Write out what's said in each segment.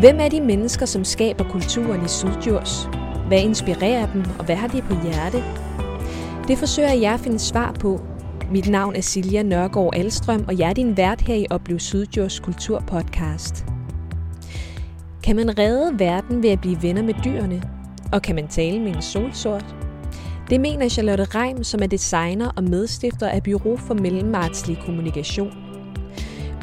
Hvem er de mennesker, som skaber kulturen i Sydjurs? Hvad inspirerer dem, og hvad har de på hjerte? Det forsøger jeg at finde svar på. Mit navn er Silja Nørgaard Alstrøm, og jeg er din vært her i Oplev Sydjurs Kulturpodcast. Kan man redde verden ved at blive venner med dyrene? Og kan man tale med en solsort? Det mener Charlotte Reim, som er designer og medstifter af Bureau for Mellemartslig Kommunikation.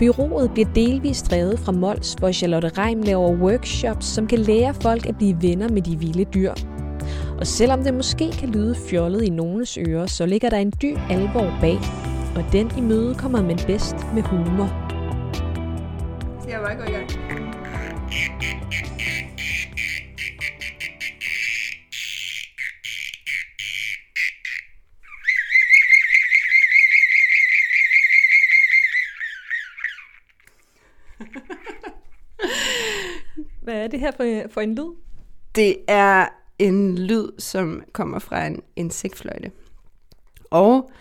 Byrået bliver delvist drevet fra Mols, hvor Charlotte Reim laver workshops, som kan lære folk at blive venner med de vilde dyr. Og selvom det måske kan lyde fjollet i nogens ører, så ligger der en dyb alvor bag, og den i møde kommer man bedst med humor. Skal jeg bare gå i gang? Hvad er det her for, for en lyd? Det er en lyd, som kommer fra en insektfløjte. Og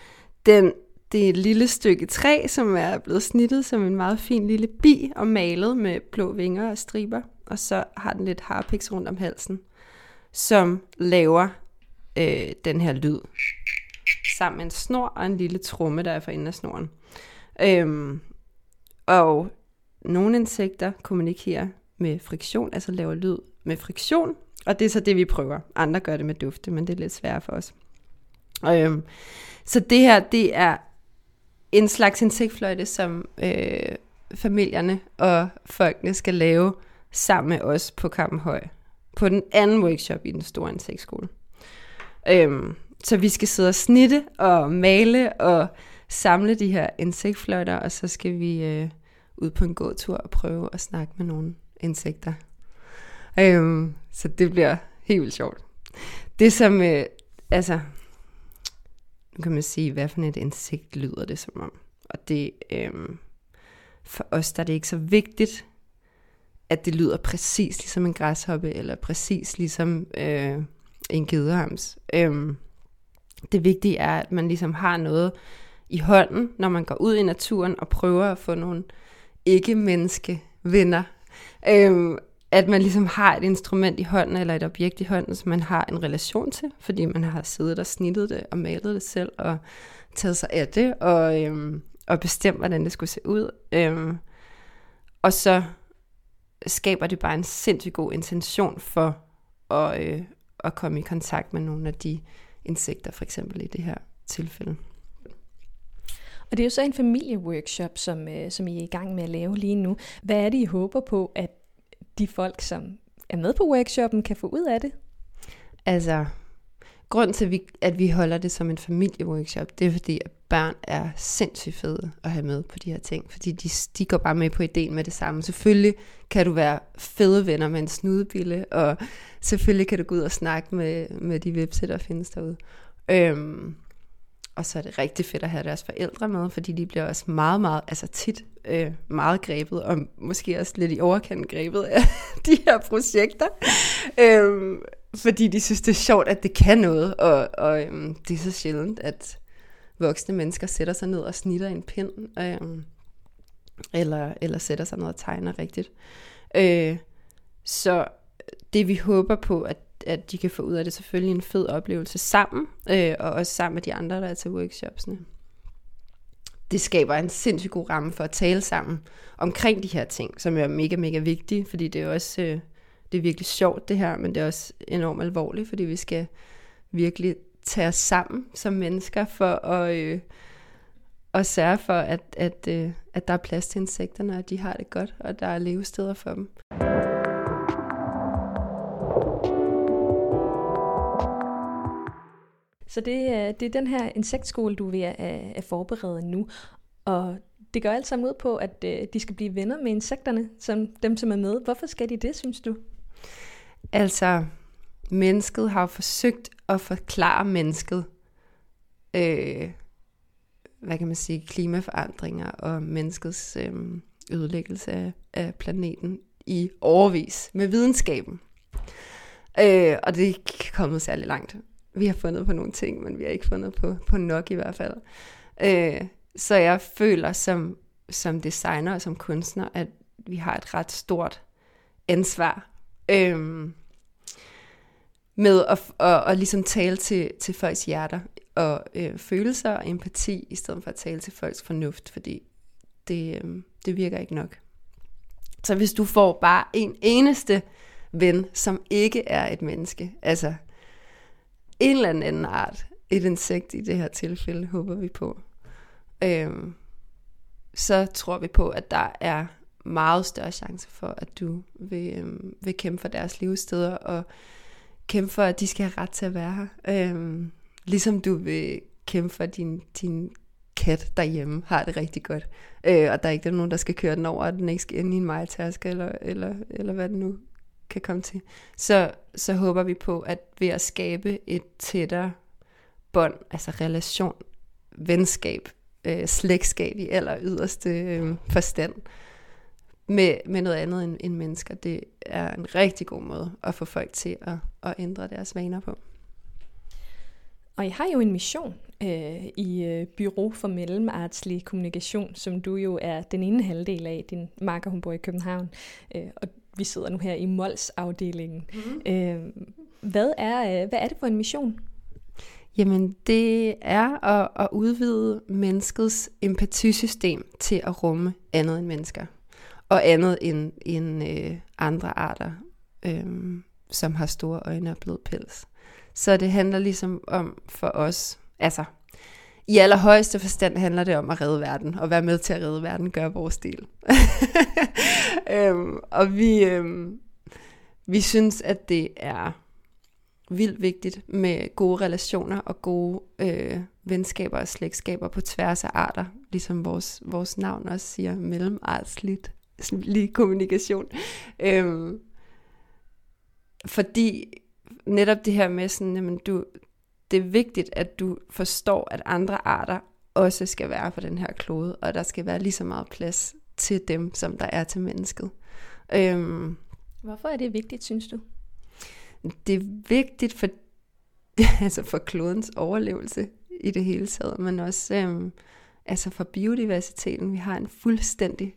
den, det er et lille stykke træ, som er blevet snittet som en meget fin lille bi og malet med blå vinger og striber. Og så har den lidt harpiks rundt om halsen, som laver øh, den her lyd. Sammen med en snor og en lille tromme, der er for enden af snoren. Øhm, og nogle insekter kommunikerer med friktion, altså laver lyd med friktion, og det er så det, vi prøver. Andre gør det med dufte, men det er lidt sværere for os. Øhm, så det her, det er en slags insektfløjte, som øh, familierne og folkene skal lave sammen med os på Kampenhøj. På den anden workshop i den store insektskole. Øhm, så vi skal sidde og snitte og male og samle de her insektfløjter, og så skal vi øh, ud på en gåtur og prøve at snakke med nogen insekter. Øhm, så det bliver helt vildt sjovt. Det som, øh, altså, nu kan man sige, hvad for et insekt lyder det som om. Og det, øhm, for os der er det ikke så vigtigt, at det lyder præcis ligesom en græshoppe, eller præcis ligesom øh, en gedehams. Øhm, det vigtige er, at man ligesom har noget i hånden, når man går ud i naturen og prøver at få nogle ikke-menneske venner. Øhm, at man ligesom har et instrument i hånden, eller et objekt i hånden, som man har en relation til, fordi man har siddet og snittet det, og malet det selv, og taget sig af det, og, øhm, og bestemt, hvordan det skulle se ud. Øhm, og så skaber det bare en sindssygt god intention for at, øh, at komme i kontakt med nogle af de insekter, for eksempel i det her tilfælde. Og det er jo så en familieworkshop, som, øh, som I er i gang med at lave lige nu. Hvad er det, I håber på, at de folk, som er med på workshoppen, kan få ud af det? Altså, grund til, at vi, at vi holder det som en familieworkshop, det er fordi, at børn er sindssygt fede at have med på de her ting, fordi de, de går bare med på ideen med det samme. Selvfølgelig kan du være fede venner med en snudebille, og selvfølgelig kan du gå ud og snakke med, med de websider, der findes derude. Øhm, og så er det rigtig fedt at have deres forældre med, fordi de bliver også meget, meget, altså tit øh, meget grebet, og måske også lidt i overkant grebet af de her projekter. Øh, fordi de synes, det er sjovt, at det kan noget, og, og øh, det er så sjældent, at voksne mennesker sætter sig ned og snitter en pind, øh, eller, eller sætter sig ned og tegner rigtigt. Øh, så det vi håber på, at at de kan få ud af det selvfølgelig en fed oplevelse sammen, øh, og også sammen med de andre, der er til workshopsene. Det skaber en sindssygt god ramme for at tale sammen omkring de her ting, som er mega, mega vigtige, fordi det er også øh, det er virkelig sjovt det her, men det er også enormt alvorligt, fordi vi skal virkelig tage os sammen som mennesker for at, øh, at sørge for, at, at, øh, at der er plads til insekterne, og at de har det godt, og der er levesteder for dem. Så det, øh, det er den her insektskole, du er ved at, øh, at forberede nu. Og det gør alt sammen ud på, at øh, de skal blive venner med insekterne, som dem, som er med. Hvorfor skal de det, synes du? Altså, mennesket har forsøgt at forklare mennesket, øh, hvad kan man sige, klimaforandringer og menneskets øh, ødelæggelse af, af planeten i overvis med videnskaben. Øh, og det er ikke kommet særlig langt vi har fundet på nogle ting, men vi har ikke fundet på, på nok i hvert fald. Øh, så jeg føler som, som designer og som kunstner, at vi har et ret stort ansvar. øh, med at, at, at ligesom tale til, til folks hjerter og øh, følelser og empati, i stedet for at tale til folks fornuft, fordi det, øh, det virker ikke nok. Så hvis du får bare en eneste ven, som ikke er et menneske, altså en eller anden art, et insekt i det her tilfælde, håber vi på, Øhm, så tror vi på, at der er meget større chance for, at du vil, øhm, vil kæmpe for deres levesteder, og kæmpe for, at de skal have ret til at være her. Øhm, ligesom du vil kæmpe for, at din, din kat derhjemme har det rigtig godt. Øh, og der er ikke der nogen, der skal køre den over, og den ikke skal ind i en majtaske, eller, eller, eller hvad det nu kan komme til. Så, så håber vi på, at ved at skabe et tættere bånd, altså relation, venskab, øh, slægtskab i aller yderste øh, forstand, med, med noget andet end, end mennesker, det er en rigtig god måde at få folk til at, at ændre deres vaner på. Og jeg har jo en mission øh, i øh, Byrå for Mellemartslig Kommunikation, som du jo er den ene halvdel af. Din marker, hun bor i København, øh, og vi sidder nu her i Mols-afdelingen. Mm. Øh, hvad, er, øh, hvad er det for en mission? Jamen, det er at, at udvide menneskets empatisystem til at rumme andet end mennesker. Og andet end, end øh, andre arter, øh, som har store øjne og blød pels. Så det handler ligesom om for os, altså i allerhøjeste forstand handler det om at redde verden, og være med til at redde verden, gør vores del. øhm, og vi, øhm, vi synes, at det er vildt vigtigt med gode relationer og gode øh, venskaber og slægtskaber på tværs af arter, ligesom vores, vores navn også siger, mellemartsligt lige kommunikation. Øhm, fordi netop det her med sådan, jamen du, det er vigtigt, at du forstår, at andre arter også skal være på den her klode, og der skal være lige så meget plads til dem, som der er til mennesket. Øhm, Hvorfor er det vigtigt, synes du? Det er vigtigt for, altså for klodens overlevelse i det hele taget, men også øhm, altså for biodiversiteten. Vi har en fuldstændig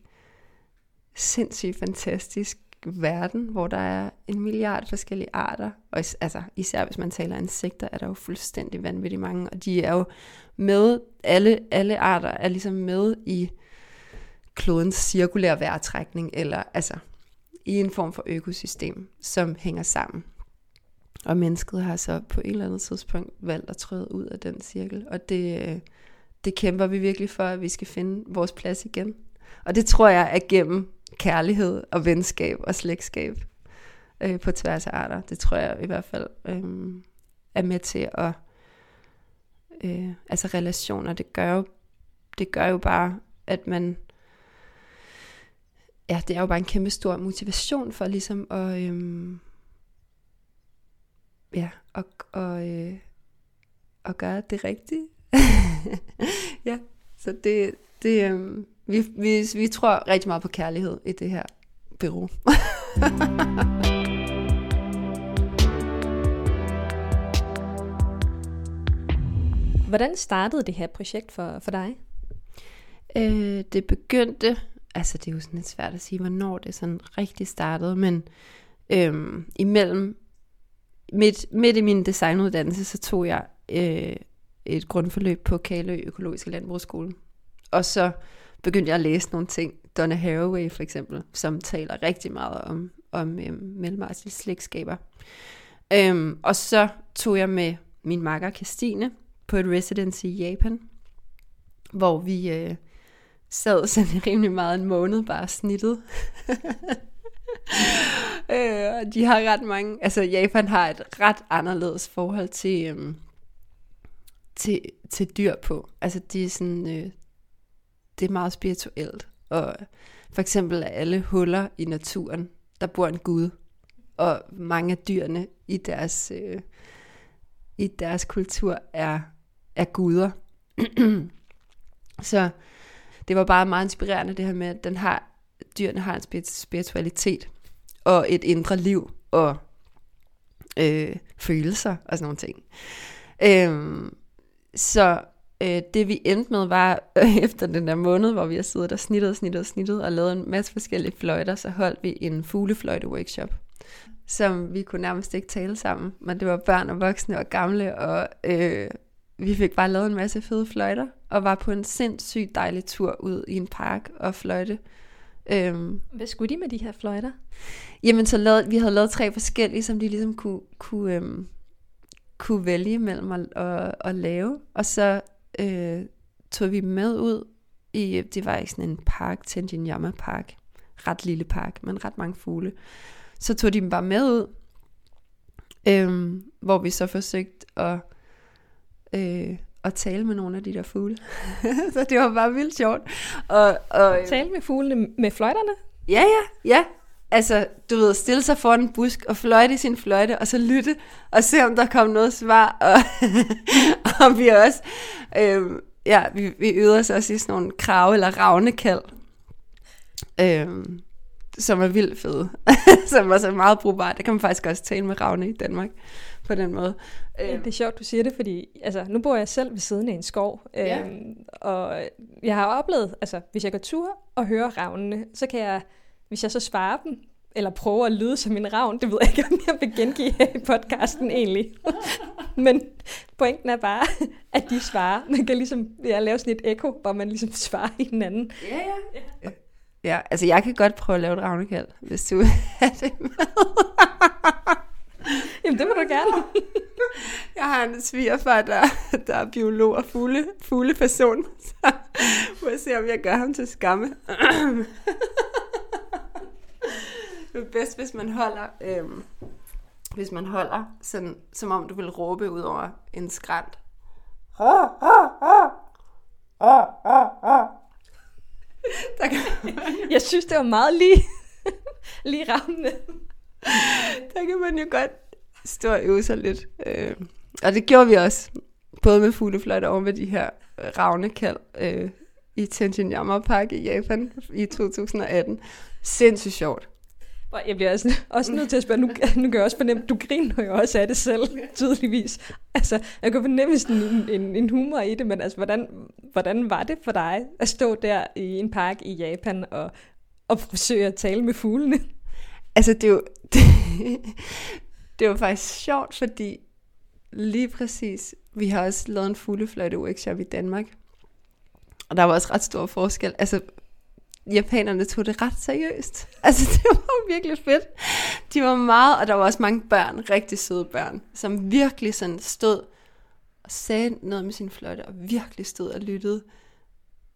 sindssygt fantastisk verden, hvor der er en milliard forskellige arter, og is- altså, især hvis man taler insekter, er der jo fuldstændig vanvittigt mange, og de er jo med, alle, alle arter er ligesom med i klodens cirkulære vejrtrækning, eller altså i en form for økosystem, som hænger sammen. Og mennesket har så på et eller andet tidspunkt valgt at træde ud af den cirkel, og det, øh, det kæmper vi virkelig for, at vi skal finde vores plads igen. Og det tror jeg er gennem kærlighed og venskab og slægtskab øh, på tværs af arter. Det tror jeg i hvert fald øh, er med til at... Øh, altså relationer, det gør jo, det gør jo bare, at man... Ja, det er jo bare en kæmpe stor motivation for ligesom at... Øh, ja, og, og, øh, og gøre det rigtige. ja, så det, det, øh, vi, vi, vi tror rigtig meget på kærlighed i det her bureau. Hvordan startede det her projekt for, for dig? Øh, det begyndte, altså det er jo sådan lidt svært at sige, hvornår det sådan rigtig startede, men øh, imellem, midt, midt i min designuddannelse, så tog jeg øh, et grundforløb på Kalø Økologiske Landbrugsskole. Og så begyndte jeg at læse nogle ting. Donna Haraway for eksempel, som taler rigtig meget om, om øhm, mellemartslige slægtskaber. Øhm, og så tog jeg med min makker Christine på et residency i Japan, hvor vi øh, sad sådan rimelig meget en måned bare snittet. øh, de har ret mange, altså Japan har et ret anderledes forhold til, øhm, til, til dyr på. Altså de er sådan, øh, det er meget spirituelt. Og for eksempel er alle huller i naturen, der bor en gud. Og mange af dyrene i deres, øh, i deres kultur er, er guder. Så det var bare meget inspirerende det her med, at den har, dyrene har en spiritualitet og et indre liv og øh, følelser og sådan nogle ting. Øh, så øh, det vi endte med var, øh, efter den der måned, hvor vi har siddet og snittet og snittet og snittet, og lavet en masse forskellige fløjter, så holdt vi en fuglefløjte-workshop, som vi kunne nærmest ikke tale sammen, men det var børn og voksne og gamle, og øh, vi fik bare lavet en masse fede fløjter, og var på en sindssygt dejlig tur ud i en park og fløjte. Øhm, Hvad skulle de med de her fløjter? Jamen, så lavede, vi havde lavet tre forskellige, som de ligesom kunne, kunne, øhm, kunne vælge mellem at, at, at lave. Og så øh, tog vi med ud i, det var i sådan en park, Tenjinyama Park. Ret lille park, men ret mange fugle. Så tog de dem bare med ud, øhm, hvor vi så forsøgte at øh, at tale med nogle af de der fugle. så det var bare vildt sjovt. Og, og, øh, tale med fuglene med fløjterne? Ja, ja, ja. Altså, du ved, stille sig foran en busk og fløjte i sin fløjte, og så lytte og se, om der kom noget svar. Og, og vi også, øh, ja, vi, vi øvede os også i sådan nogle krav- eller ravnekald. Øh, som er vildt fede, som er så meget brugbart. Det kan man faktisk også tale med ravne i Danmark på den måde. Ja, det er sjovt, du siger det, fordi altså, nu bor jeg selv ved siden af en skov, ja. øhm, og jeg har oplevet, altså hvis jeg går tur og hører ravnene, så kan jeg, hvis jeg så svarer dem, eller prøver at lyde som en ravn, det ved jeg ikke, om jeg vil gengive her i podcasten egentlig. Men pointen er bare, at de svarer. Man kan ligesom ja, lave sådan et ekko, hvor man ligesom svarer hinanden. Ja, ja. ja. Ja, altså jeg kan godt prøve at lave et ravnekald, hvis du have det med. Jamen, det må du gerne. jeg har en svigerfar, der, der er biolog og fugle, fugleperson, så må jeg se, om jeg gør ham til skamme. det er bedst, hvis man holder, øhm, hvis man holder sådan, som om du vil råbe ud over en skrant. Der kan... jeg synes, det var meget lige, lige rammende. Der kan man jo godt stå og øve sig lidt. Øh, og det gjorde vi også. Både med fuglefløjter og med de her ravnekald øh, i Tenjinyama Park i Japan i 2018. Sindssygt sjovt. Jeg bliver også, også nødt til at spørge, nu, nu kan jeg også fornemme, du griner jo også af det selv, tydeligvis. Altså, jeg kan fornemme sådan en, en, en humor i det, men altså, hvordan, hvordan var det for dig at stå der i en park i Japan og, og forsøge at tale med fuglene? Altså, det er jo, det, det var faktisk sjovt, fordi lige præcis, vi har også lavet en fuglefløjte workshop i Danmark, og der var også ret stor forskel. Altså, japanerne tog det ret seriøst. Altså, det var virkelig fedt. De var meget, og der var også mange børn, rigtig søde børn, som virkelig sådan stod og sagde noget med sin fløjte, og virkelig stod og lyttede.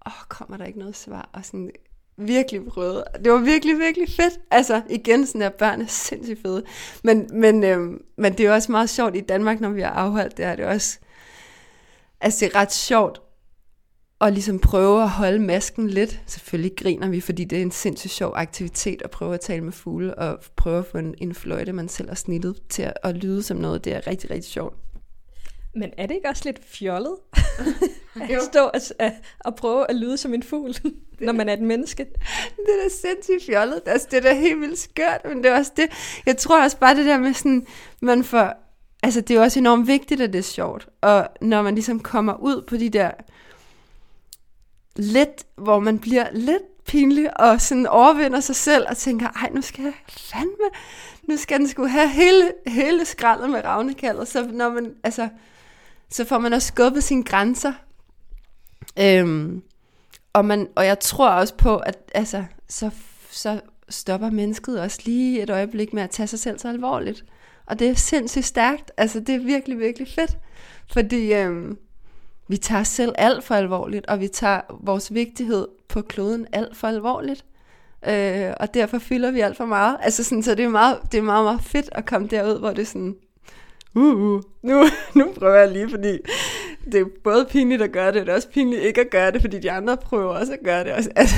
Åh, oh, kommer der ikke noget svar? Og sådan virkelig prøvede. Det var virkelig, virkelig fedt. Altså, igen, sådan der børn er sindssygt fede. Men, men, øhm, men det er også meget sjovt i Danmark, når vi har afholdt det her. Det er også, altså det er ret sjovt at ligesom prøve at holde masken lidt. Selvfølgelig griner vi, fordi det er en sindssygt sjov aktivitet at prøve at tale med fugle og prøve at få en, en fløjte, man selv har snittet til at, at lyde som noget. Det er rigtig, rigtig sjovt. Men er det ikke også lidt fjollet at stå og, at, og prøve at lyde som en fugl, når man er et menneske? Det er da sindssygt fjollet. Altså, det er da helt vildt skørt, men det er også det. Jeg tror også bare det der med sådan, man får, altså det er også enormt vigtigt, at det er sjovt. Og når man ligesom kommer ud på de der lidt, hvor man bliver lidt pinlig og sådan overvinder sig selv og tænker, ej, nu skal jeg fandme, nu skal den skulle have hele, hele skraldet med ravnekaldet. Så når man, altså, så får man også skubbet sine grænser. Øhm, og, man, og jeg tror også på, at altså, så, så stopper mennesket også lige et øjeblik med at tage sig selv så alvorligt. Og det er sindssygt stærkt. Altså, det er virkelig, virkelig fedt. Fordi øhm, vi tager os selv alt for alvorligt, og vi tager vores vigtighed på kloden alt for alvorligt. Øh, og derfor fylder vi alt for meget. Altså sådan, så det er, meget, det er meget, meget fedt at komme derud, hvor det er sådan, uh, uh, nu, nu prøver jeg lige, fordi det er både pinligt at gøre det, og det er også pinligt ikke at gøre det, fordi de andre prøver også at gøre det. Også. Altså,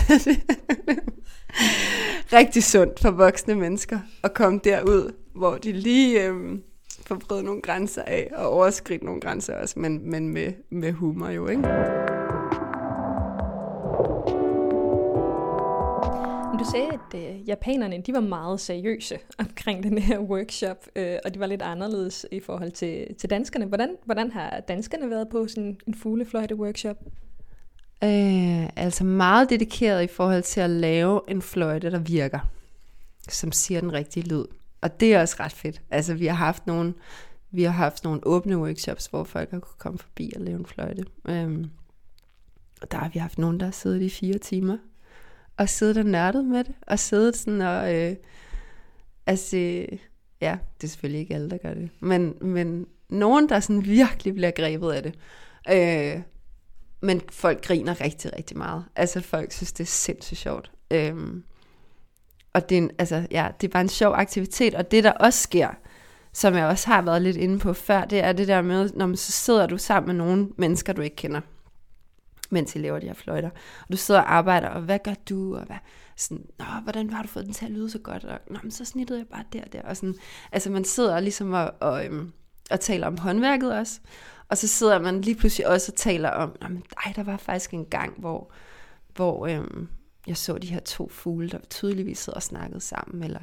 det er rigtig sundt for voksne mennesker at komme derud, hvor de lige øh, får prøvet nogle grænser af, og overskridt nogle grænser også, men, men med, med humor jo, ikke? Du sagde, at øh, japanerne de var meget seriøse omkring den her workshop, øh, og de var lidt anderledes i forhold til, til danskerne. Hvordan, hvordan har danskerne været på sådan en fuglefløjte-workshop? Øh, altså meget dedikeret i forhold til at lave en fløjte, der virker, som siger den rigtige lyd. Og det er også ret fedt. Altså vi har haft nogle, vi har haft nogle åbne workshops, hvor folk har kunne komme forbi og lave en fløjte. Øhm, og der har vi haft nogen, der har siddet i fire timer og siddet og nørdet med det, og siddet sådan og, øh, altså, ja, det er selvfølgelig ikke alle, der gør det, men, men nogen, der sådan virkelig bliver grebet af det. Øh, men folk griner rigtig, rigtig meget. Altså folk synes, det er sindssygt sjovt. Øh, og det er, en, altså, ja, det er bare en sjov aktivitet, og det der også sker, som jeg også har været lidt inde på før, det er det der med, når man så sidder du sammen med nogle mennesker, du ikke kender mens I laver de her fløjter. Og du sidder og arbejder, og hvad gør du? Og hvad, sådan, Nå, hvordan har du fået den til at lyde så godt? Og Nå, men så snittede jeg bare der og der. Og sådan, altså man sidder ligesom og, og, øhm, og taler om håndværket også. Og så sidder man lige pludselig også og taler om, Nå, men, ej, der var faktisk en gang, hvor, hvor øhm, jeg så de her to fugle, der tydeligvis sidder og snakkede sammen. Eller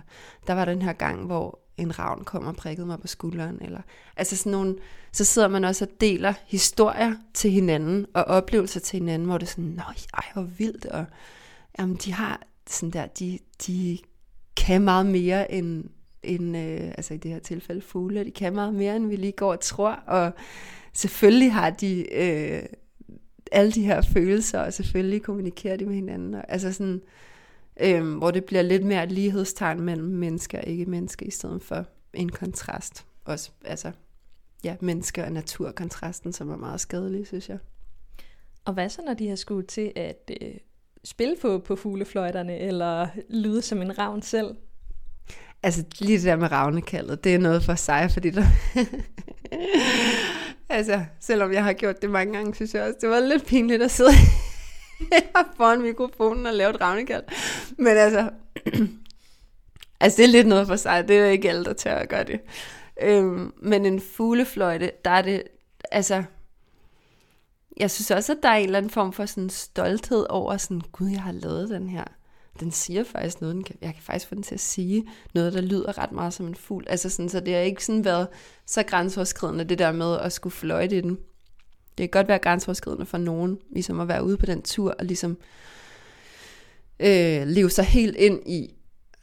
der var den her gang, hvor en ravn kom og prikkede mig på skulderen. Eller, altså sådan nogle, så sidder man også og deler historier til hinanden, og oplevelser til hinanden, hvor det er sådan, nej, ej, hvor vildt, og jamen, de har sådan der, de, de kan meget mere end, end øh, altså i det her tilfælde fugle, de kan meget mere, end vi lige går og tror, og selvfølgelig har de øh, alle de her følelser, og selvfølgelig kommunikerer de med hinanden, og, altså sådan, øhm, hvor det bliver lidt mere et lighedstegn mellem mennesker og ikke mennesker, i stedet for en kontrast. Også, altså, ja, mennesker og naturkontrasten, som er meget skadelig, synes jeg. Og hvad så, når de har skulle til at øh, spille på, på fuglefløjterne, eller lyde som en ravn selv? Altså lige det der med ravnekaldet, det er noget for sig, fordi der... altså, selvom jeg har gjort det mange gange, synes jeg også, det var lidt pinligt at sidde foran mikrofonen og lave et ravnekald. Men altså, altså det er lidt noget for sig. Det er ikke alle, der tør at gøre det. Øhm, men en fuglefløjte, der er det, altså, jeg synes også, at der er en eller anden form for sådan stolthed over sådan, gud, jeg har lavet den her. Den siger faktisk noget, den kan, jeg kan faktisk få den til at sige noget, der lyder ret meget som en fugl. Altså sådan, så det har ikke sådan været så grænseoverskridende, det der med at skulle fløjte i den. Det kan godt være grænseoverskridende for nogen, ligesom at være ude på den tur og ligesom øh, leve sig helt ind i,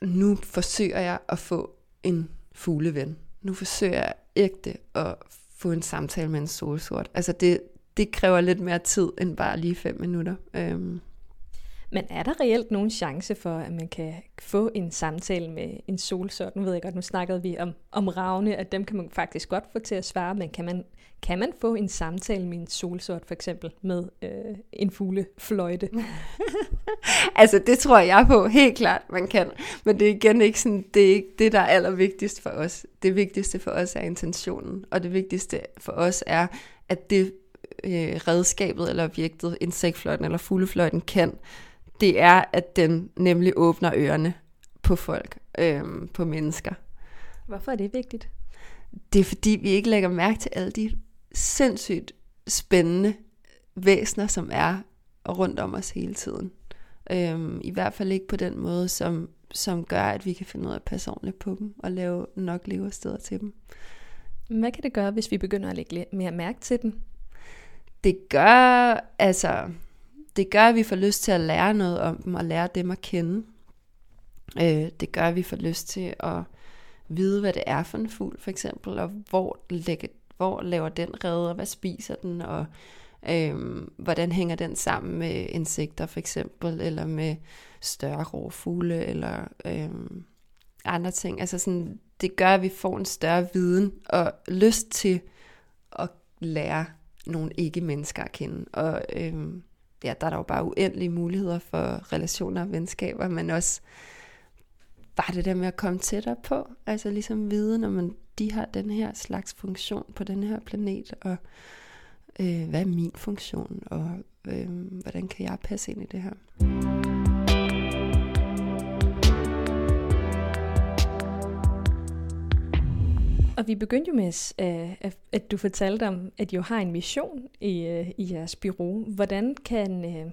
nu forsøger jeg at få en fugleven. Nu forsøger jeg ægte at få en samtale med en solsort. Altså det, det kræver lidt mere tid end bare lige fem minutter. Øhm. Men er der reelt nogen chance for, at man kan få en samtale med en solsort? Nu ved jeg godt, nu snakkede vi om, om ravne, at dem kan man faktisk godt få til at svare, men kan man, kan man få en samtale med en solsort for eksempel med øh, en fuglefløjte? altså det tror jeg på, helt klart man kan. Men det er igen ikke sådan, det er ikke det, der er allervigtigst for os. Det vigtigste for os er intentionen, og det vigtigste for os er, at det øh, redskabet eller objektet, insektfløjten eller fuglefløjten kan, det er, at den nemlig åbner ørerne på folk, øh, på mennesker. Hvorfor er det vigtigt? Det er fordi, vi ikke lægger mærke til alle de sindssygt spændende væsner, som er rundt om os hele tiden. Øhm, I hvert fald ikke på den måde, som, som gør, at vi kan finde ud af at passe ordentligt på dem og lave nok levesteder til dem. Hvad kan det gøre, hvis vi begynder at lægge mere mærke til dem? Det gør, altså, det gør, at vi får lyst til at lære noget om dem og lære dem at kende. Øh, det gør, at vi får lyst til at vide, hvad det er for en fugl, for eksempel, og hvor, lægge, hvor laver den redder, hvad spiser den, og øh, hvordan hænger den sammen med insekter, for eksempel, eller med større rovfugle, eller øh, andre ting. Altså sådan, det gør, at vi får en større viden og lyst til at lære nogle ikke-mennesker at kende. Og øhm, ja, der er der jo bare uendelige muligheder for relationer og venskaber, men også bare det der med at komme tættere på, altså ligesom vide, når man, de har den her slags funktion på den her planet, og øh, hvad er min funktion, og øh, hvordan kan jeg passe ind i det her. Og vi begyndte jo med, øh, at, at du fortalte om, at I jo har en mission i, øh, i jeres bureau. Hvordan kan øh,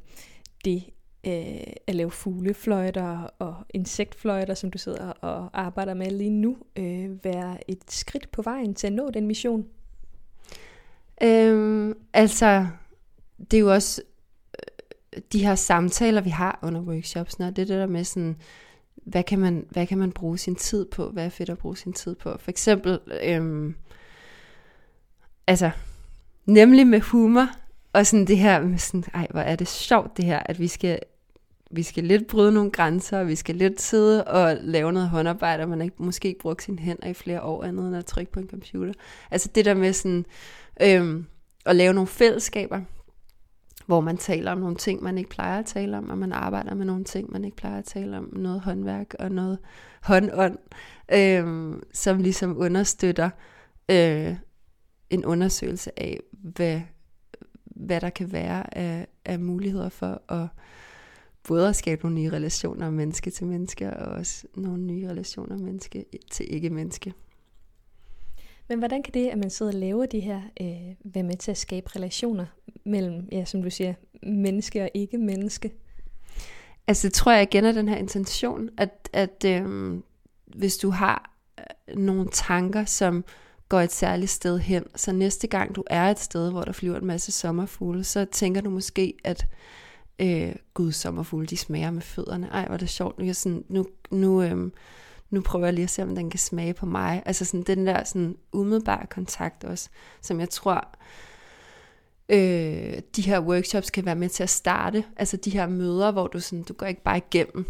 det at lave fuglefløjter og insektfløjter, som du sidder og arbejder med lige nu, være et skridt på vejen til at nå den mission? Øhm, altså, det er jo også de her samtaler, vi har under workshops, og det er det der med sådan, hvad kan, man, hvad kan man bruge sin tid på? Hvad er fedt at bruge sin tid på? For eksempel, øhm, altså, nemlig med humor, og sådan det her med sådan, ej, hvor er det sjovt det her, at vi skal, vi skal lidt bryde nogle grænser, og vi skal lidt sidde og lave noget håndarbejde, og man ikke, måske ikke brugt sine hænder i flere år andet end at trykke på en computer. Altså det der med sådan, øhm, at lave nogle fællesskaber, hvor man taler om nogle ting, man ikke plejer at tale om, og man arbejder med nogle ting, man ikke plejer at tale om, noget håndværk og noget håndånd, øh, som ligesom understøtter øh, en undersøgelse af, hvad, hvad der kan være af, af muligheder for at både at skabe nogle nye relationer menneske til menneske, og også nogle nye relationer menneske til ikke-menneske. Men hvordan kan det, at man sidder og laver de her, øh, være med til at skabe relationer mellem, ja, som du siger, menneske og ikke-menneske? Altså, det tror jeg igen er den her intention, at, at øh, hvis du har øh, nogle tanker, som går et særligt sted hen, så næste gang du er et sted, hvor der flyver en masse sommerfugle, så tænker du måske, at øh, gud, sommerfugle, de smager med fødderne. Ej, hvor er det sjovt. Nu, jeg sådan, nu, nu, øh, nu prøver jeg lige at se, om den kan smage på mig. Altså sådan den der sådan umiddelbare kontakt også, som jeg tror, øh, de her workshops kan være med til at starte. Altså de her møder, hvor du sådan, du går ikke bare igennem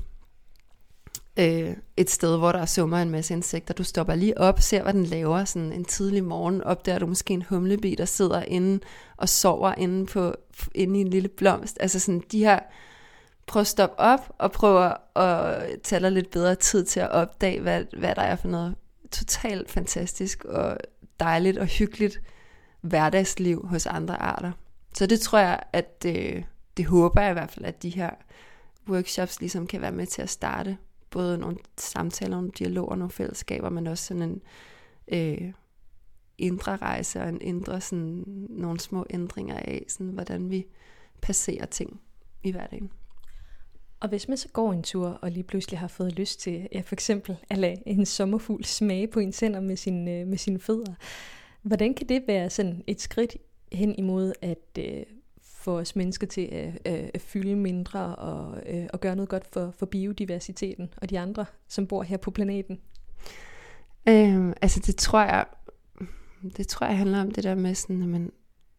øh, et sted, hvor der er summer en masse insekter. Du stopper lige op, ser hvad den laver sådan en tidlig morgen, opdager du måske en humlebi, der sidder inde og sover inde, på, inde i en lille blomst. Altså sådan de her prøv at stoppe op og prøv at tage dig lidt bedre tid til at opdage, hvad, hvad der er for noget totalt fantastisk og dejligt og hyggeligt hverdagsliv hos andre arter. Så det tror jeg, at det, det håber jeg i hvert fald, at de her workshops ligesom kan være med til at starte. Både nogle samtaler, nogle dialoger, nogle fællesskaber, men også sådan en øh, indre rejse og en indre sådan, nogle små ændringer af, sådan, hvordan vi passerer ting i hverdagen. Og hvis man så går en tur, og lige pludselig har fået lyst til, ja, for eksempel at lade en sommerfugl smage på ens hænder med, sin, øh, med sine fødder, hvordan kan det være sådan et skridt hen imod at øh, få os mennesker til at, øh, at fylde mindre og, øh, og gøre noget godt for, for biodiversiteten og de andre, som bor her på planeten? Øhm, altså det tror jeg, det tror jeg handler om det der med sådan, at man,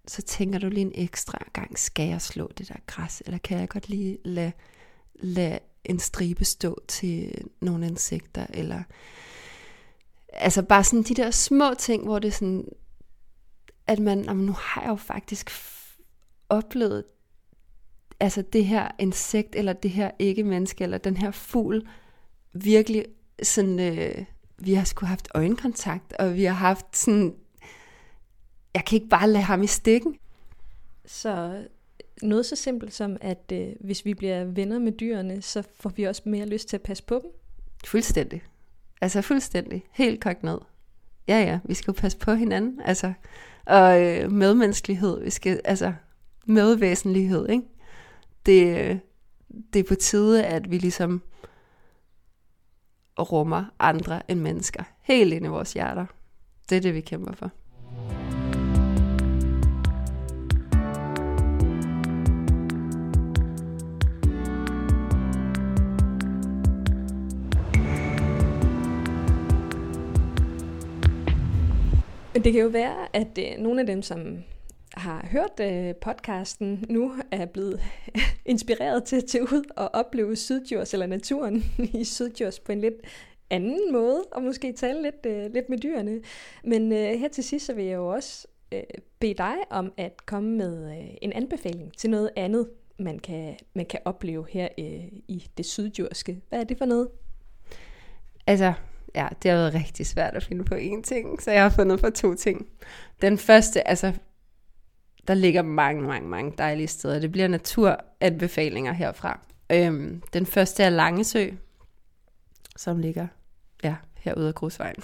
så tænker du lige en ekstra gang, skal jeg slå det der græs, eller kan jeg godt lige lade lade en stribe stå til nogle insekter, eller altså bare sådan de der små ting, hvor det er sådan, at man, jamen, nu har jeg jo faktisk oplevet, altså det her insekt, eller det her ikke-menneske, eller den her fugl, virkelig sådan, øh, vi har sgu haft øjenkontakt, og vi har haft sådan, jeg kan ikke bare lade ham i stikken. Så noget så simpelt som, at øh, hvis vi bliver venner med dyrene, så får vi også mere lyst til at passe på dem? Fuldstændig. Altså fuldstændig. Helt kogt ned. Ja, ja, vi skal jo passe på hinanden. Altså, og øh, medmenneskelighed, vi skal, altså medvæsenlighed, ikke? Det, øh, det er på tide, at vi ligesom rummer andre end mennesker. Helt ind i vores hjerter. Det er det, vi kæmper for. Det kan jo være, at øh, nogle af dem, som har hørt øh, podcasten, nu er blevet inspireret til at tage ud og opleve Sydjurs eller naturen i Sydjurs på en lidt anden måde, og måske tale lidt, øh, lidt med dyrene. Men øh, her til sidst, så vil jeg jo også øh, bede dig om at komme med øh, en anbefaling til noget andet, man kan, man kan opleve her øh, i det sydjurske. Hvad er det for noget? Altså, ja, det har været rigtig svært at finde på én ting, så jeg har fundet på to ting. Den første, altså, der ligger mange, mange, mange dejlige steder. Det bliver naturanbefalinger herfra. Øhm, den første er Langesø, som ligger ja, herude af Grusvejen.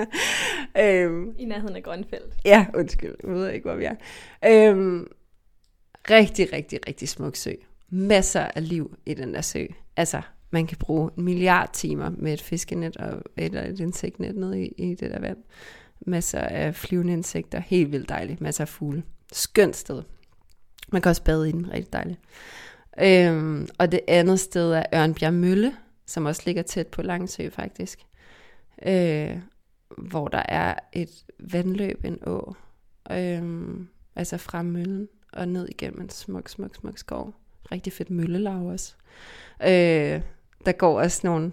øhm, I nærheden af Grønfeldt. Ja, undskyld, jeg ved ikke, hvor vi er. Øhm, rigtig, rigtig, rigtig smuk sø. masser af liv i den der sø. Altså, man kan bruge en milliard timer med et fiskenet og, eller et insektnet nede i, i det der vand. Masser af flyvende insekter, helt vildt dejligt. Masser af fugle. Skønt sted. Man kan også bade i den, rigtig dejligt. Øhm, og det andet sted er Ørnbjerg Mølle, som også ligger tæt på Langsø faktisk. Øh, hvor der er et vandløb, en å, øhm, altså fra møllen og ned igennem en smuk, smuk, smuk skov. Rigtig fedt møllelav også. Øh, der går også nogle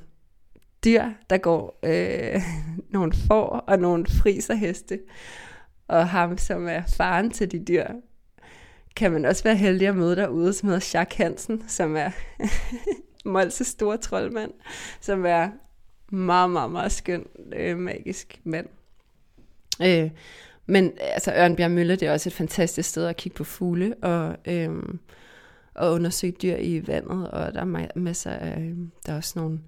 dyr, der går øh, nogle får og nogle friserheste. Og ham, som er faren til de dyr, kan man også være heldig at møde derude, som hedder Jacques Hansen, som er Molses store troldmand, som er meget, meget, meget skøn, øh, magisk mand. Øh, men altså Ørnbjerg Mølle, det er også et fantastisk sted at kigge på fugle og, øh, og undersøge dyr i vandet, og der er masser af, øhm, der er også nogle,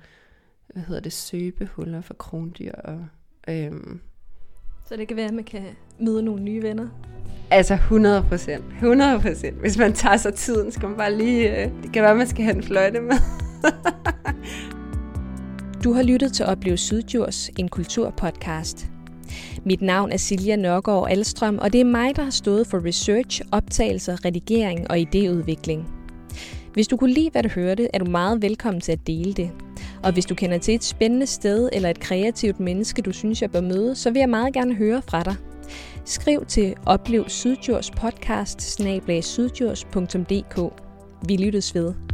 hvad hedder det, søbehuller for krondyr. Og, øhm, så det kan være, at man kan møde nogle nye venner? Altså 100 procent. 100 procent. Hvis man tager sig tiden, skal man bare lige... Øh, det kan være, at man skal have en fløjte med. du har lyttet til Opleve Sydjurs, en kulturpodcast. Mit navn er Silja Nørgaard Alstrøm, og det er mig, der har stået for research, optagelser, redigering og idéudvikling. Hvis du kunne lide, hvad du hørte, er du meget velkommen til at dele det. Og hvis du kender til et spændende sted eller et kreativt menneske, du synes, jeg bør møde, så vil jeg meget gerne høre fra dig. Skriv til Oplev Sydjurs podcast Vi lyttes ved.